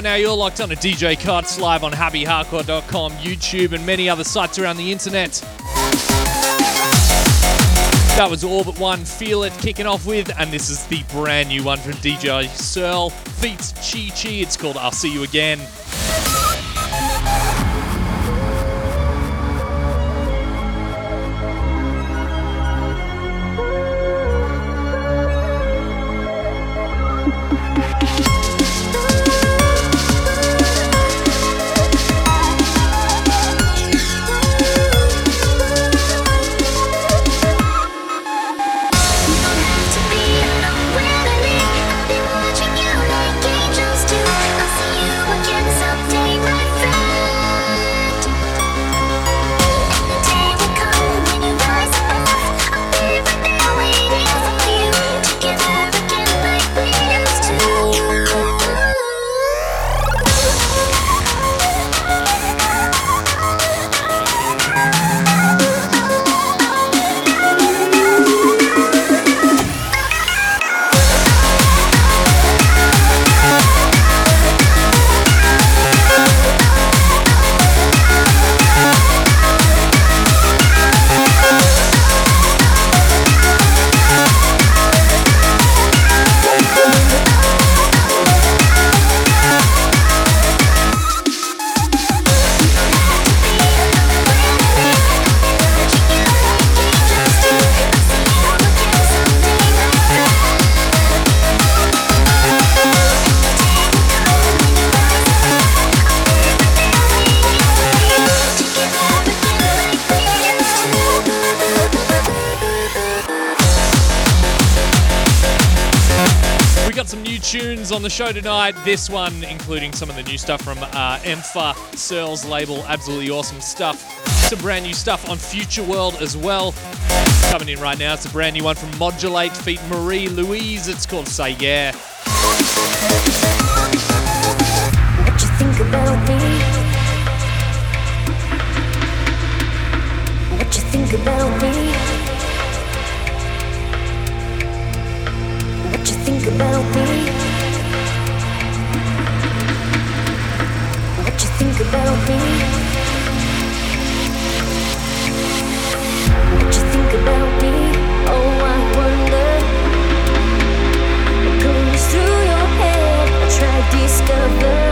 Right now, you're locked on to DJ Cuts live on happyhardcore.com, YouTube, and many other sites around the internet. That was Orbit One, Feel It, kicking off with, and this is the brand new one from DJ Searle, Feet Chi Chi. It's called I'll See You Again. The show tonight. This one, including some of the new stuff from uh, Empha, Searle's label. Absolutely awesome stuff. Some brand new stuff on Future World as well. Coming in right now, it's a brand new one from Modulate feat Marie Louise. It's called Say Yeah. What you think about me? What you think about me? What you think about me? Think about me? What you think about me? Oh, I wonder what goes through your head. I try to discover.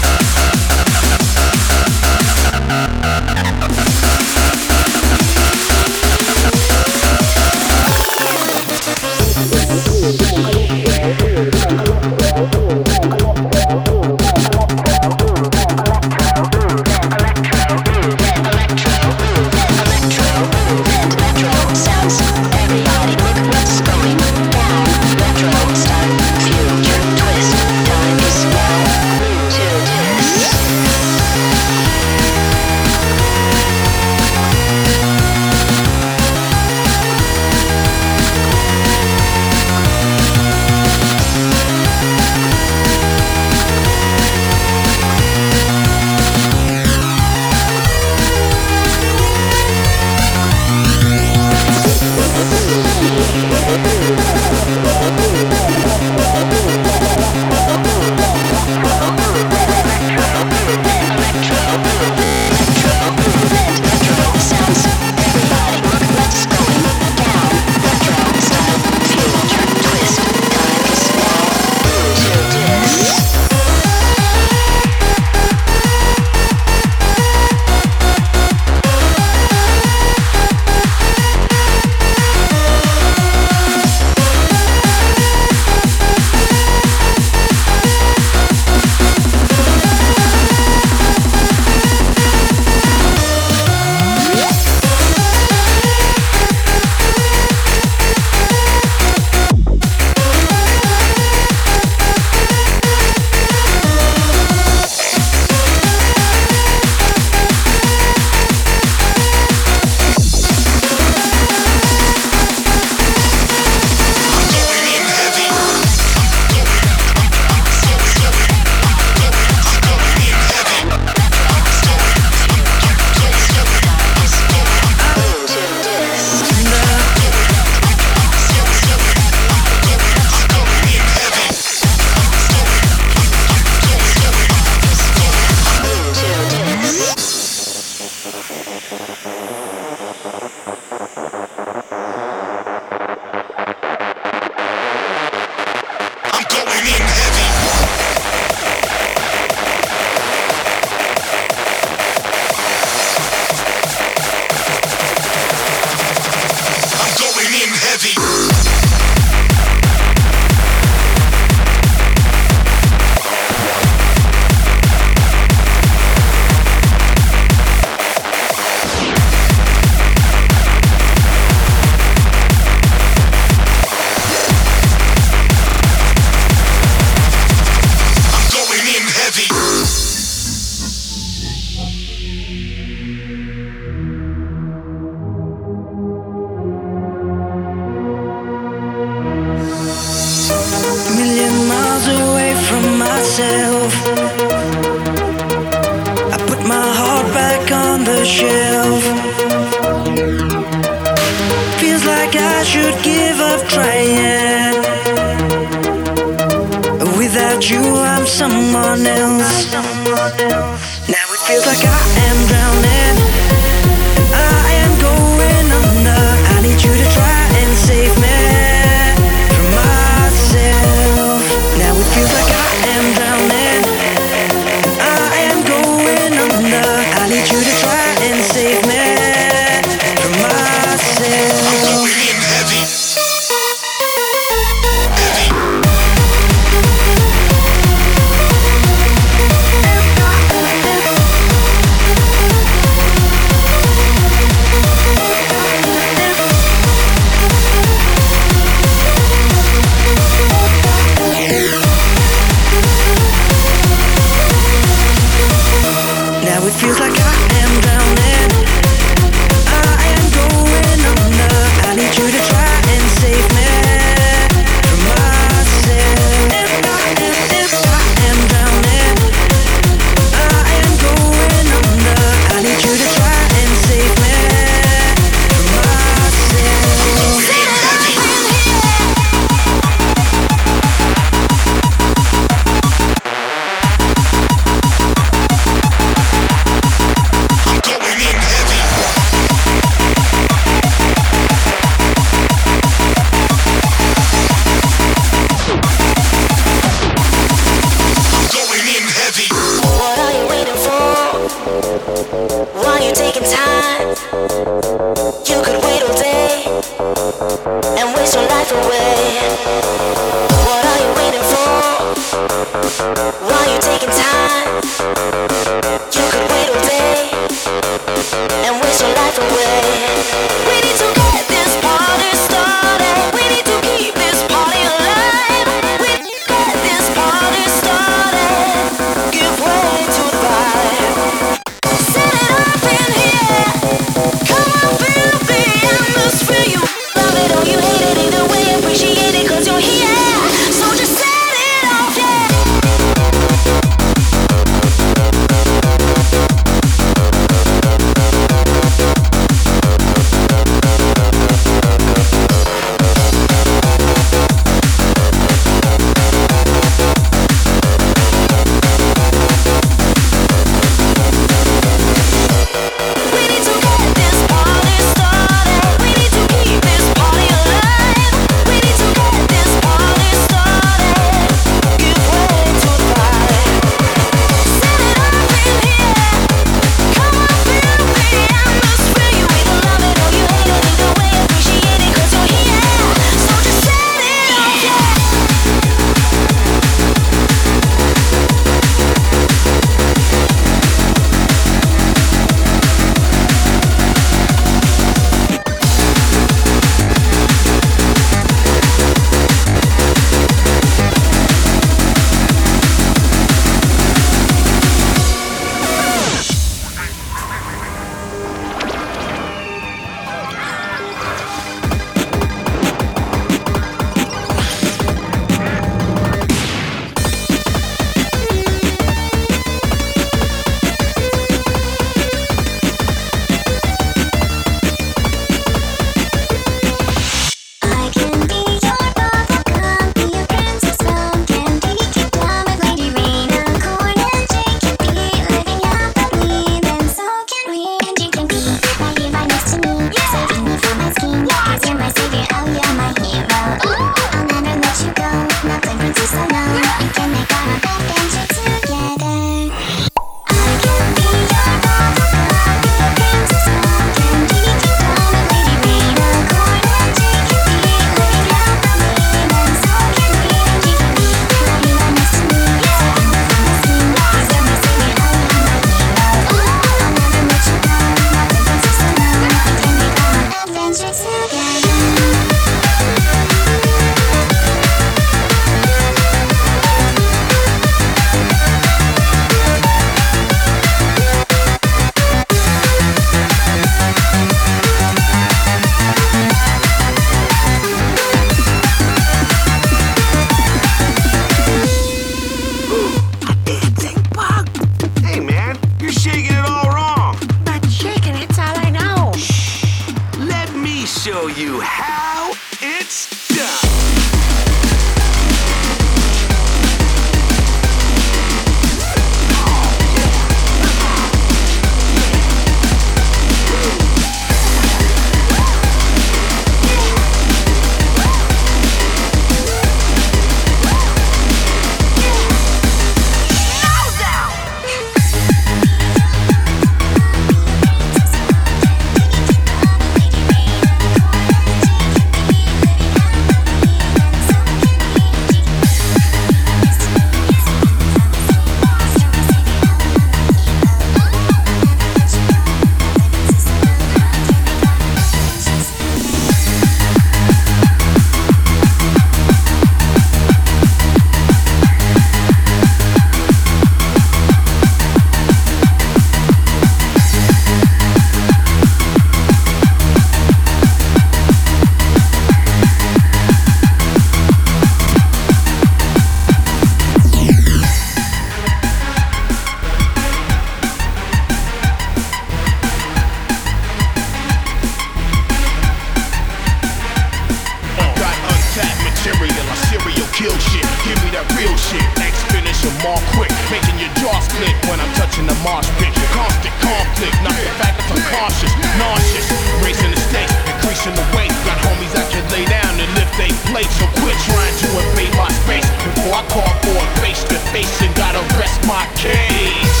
Real shit. Exponential more quick, making your jaw split when I'm touching the marsh pit. Constant conflict, not the fact that I'm cautious, nauseous. Racing the stakes, increasing the weight. Got homies that can lay down and lift they plate. So quit trying to invade my space before I call for a face to face and gotta rest my case.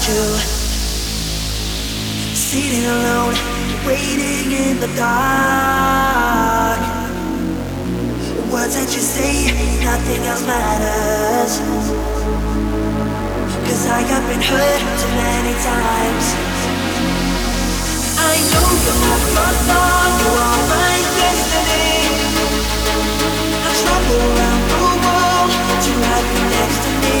About you. Sitting alone, waiting in the dark. Words that you say, nothing else matters. Cause I have been hurt too many times. I know you're not my thought, you are my destiny. I travel around the world to have you next to me.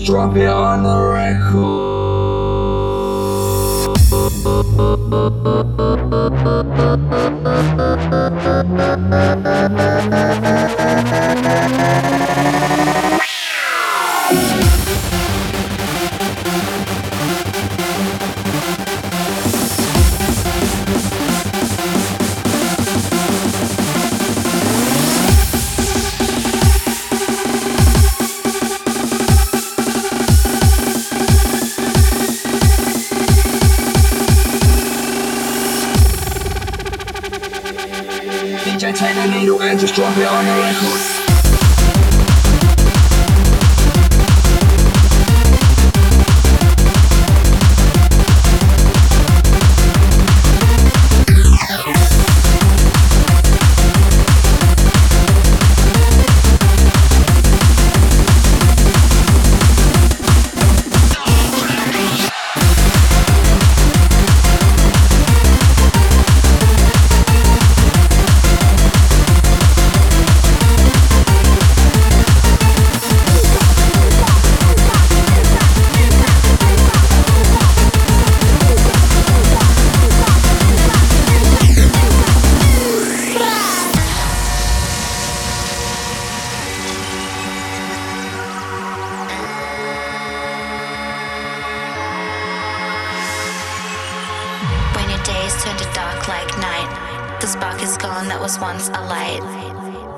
just drop it on the record. was once a light,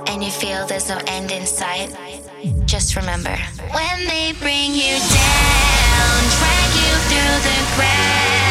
and you feel there's no end in sight, just remember. When they bring you down, drag you through the ground.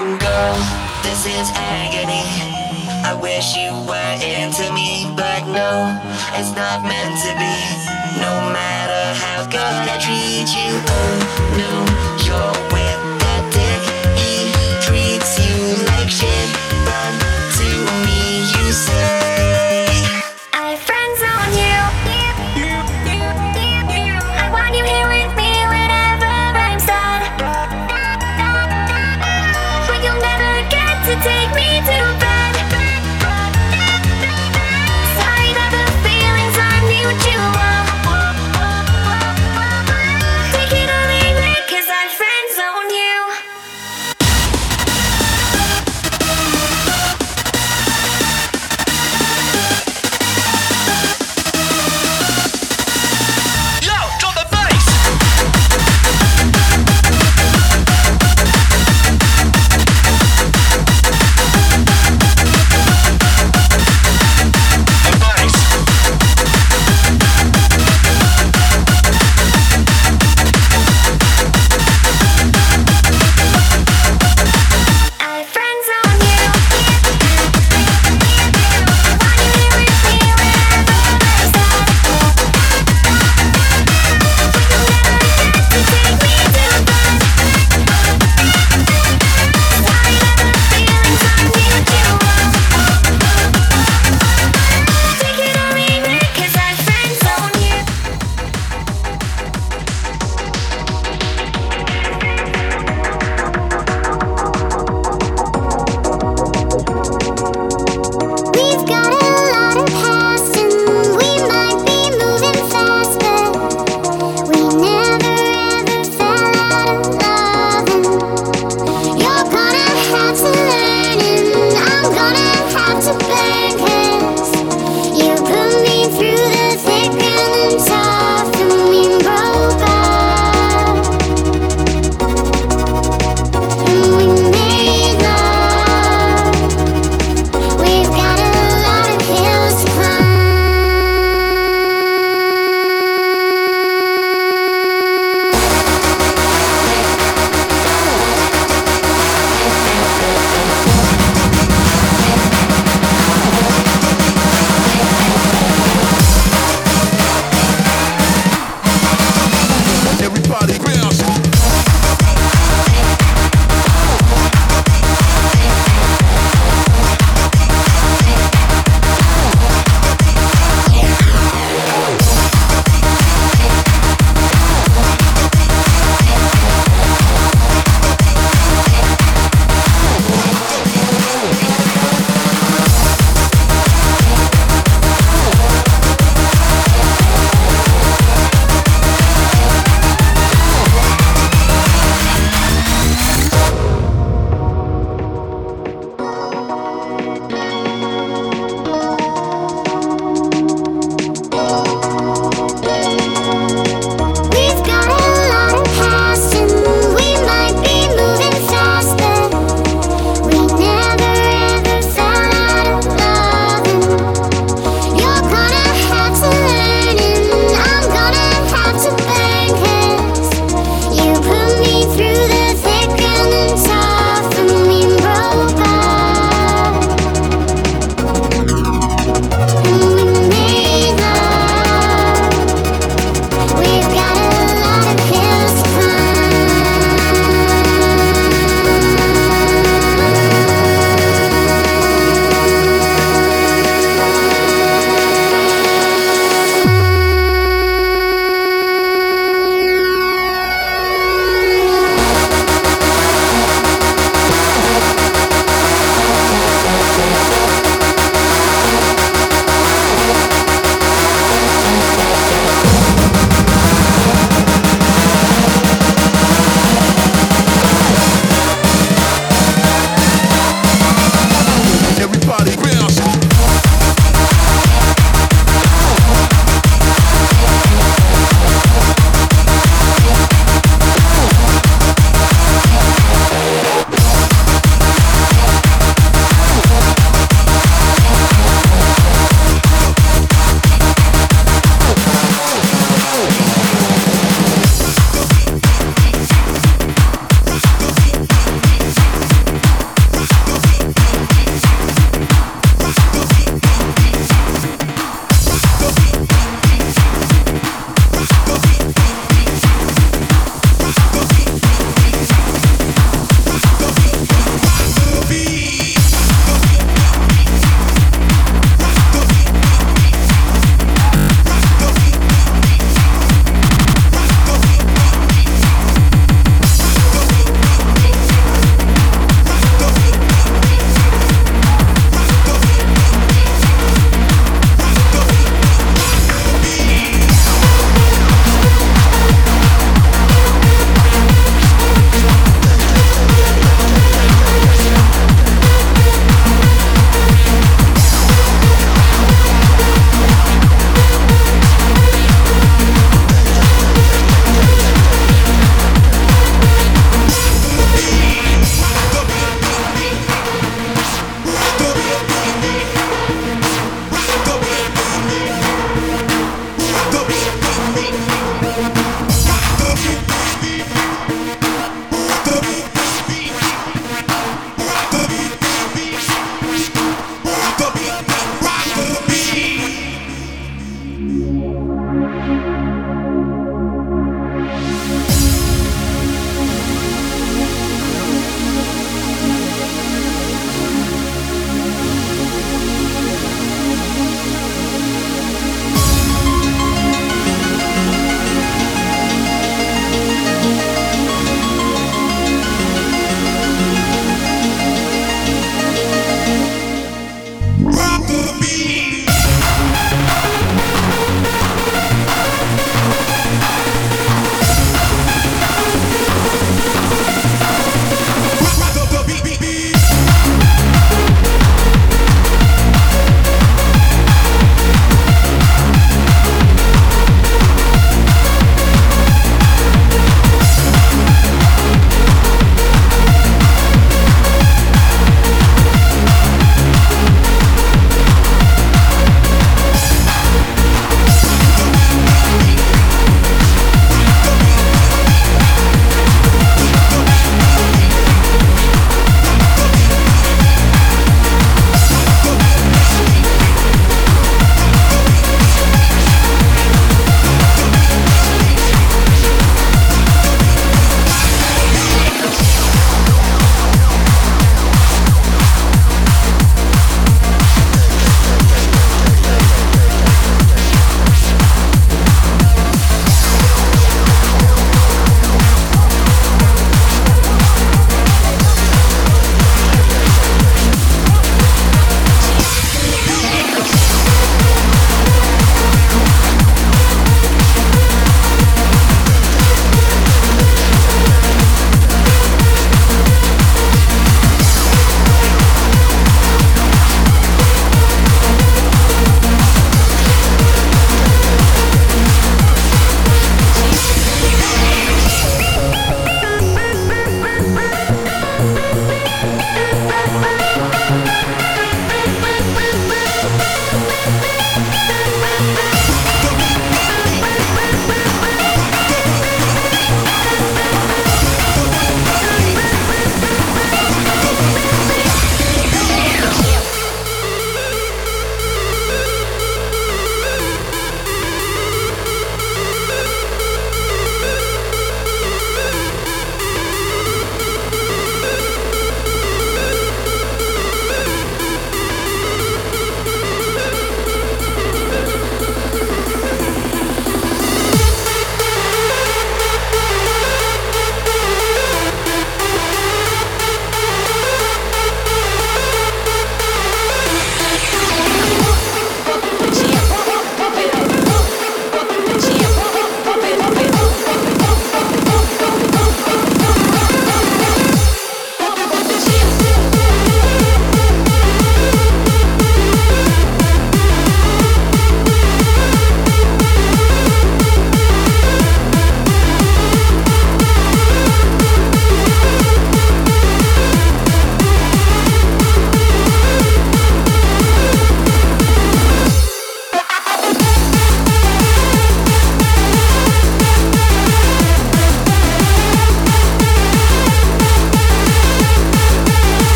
Girl, this is agony. I wish you were into me, but no, it's not meant to be. No matter how good I treat you, oh no, you're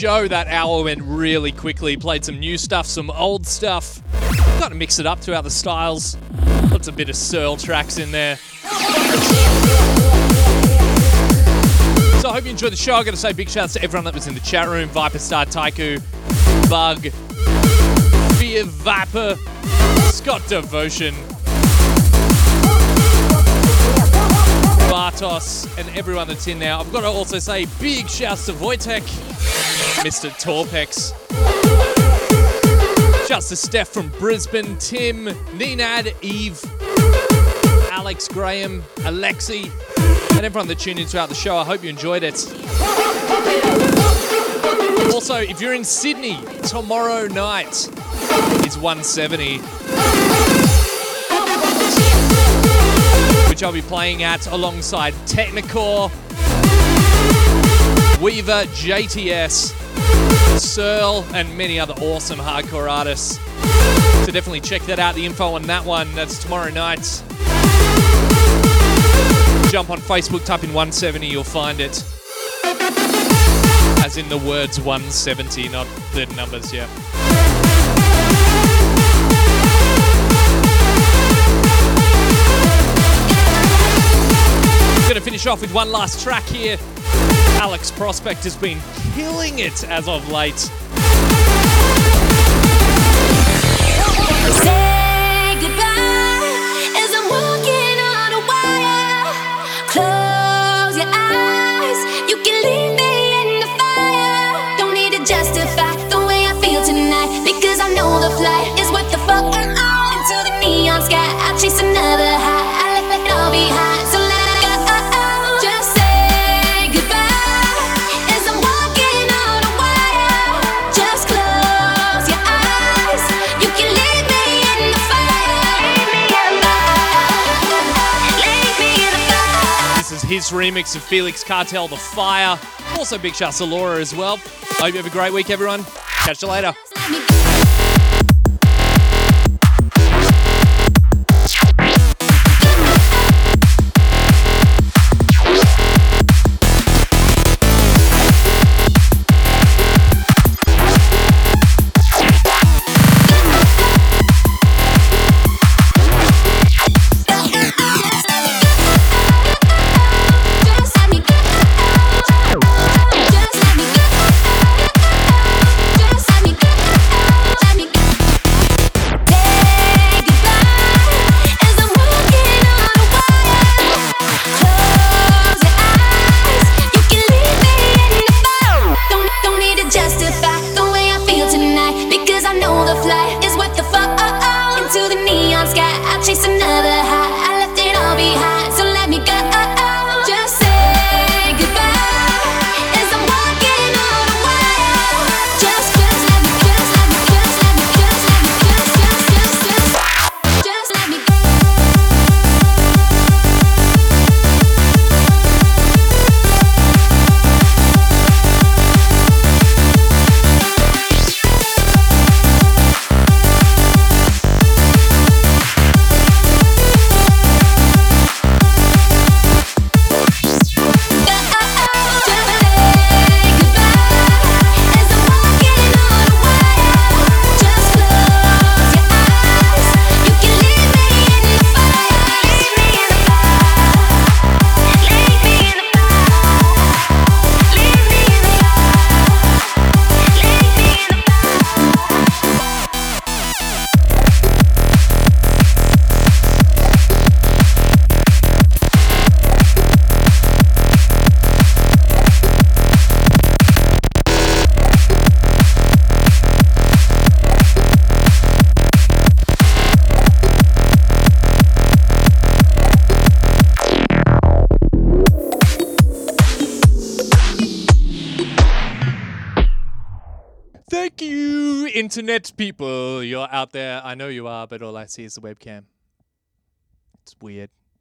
show. That hour went really quickly. Played some new stuff, some old stuff. Got to mix it up throughout the styles. Lots a bit of Searle tracks in there. So I hope you enjoyed the show. I got to say big shouts to everyone that was in the chat room: Viper Star, Taiku, Bug, Fear Viper, Scott Devotion, Bartos, and everyone that's in there. I've got to also say big shouts to Wojtek, Mr. Torpex. To Steph from Brisbane, Tim, Ninad, Eve, Alex, Graham, Alexi, and everyone that tuned in throughout the show. I hope you enjoyed it. Also, if you're in Sydney tomorrow night, it's 170, which I'll be playing at alongside Technikore, Weaver, JTS, Searle, and many other awesome hardcore artists. So definitely check that out. The info on that one, that's tomorrow night. Jump on Facebook, type in 170, you'll find it. As in the words 170, not the numbers, yeah. Gonna finish off with one last track here. Alex Prospect has been killing it as of late. His remix of Felix Cartal, The Fire. Also, big shouts to Laura as well. Hope you have a great week, everyone. Catch you later. Internet people. You're out there. I know you are, but all I see is the webcam. It's weird.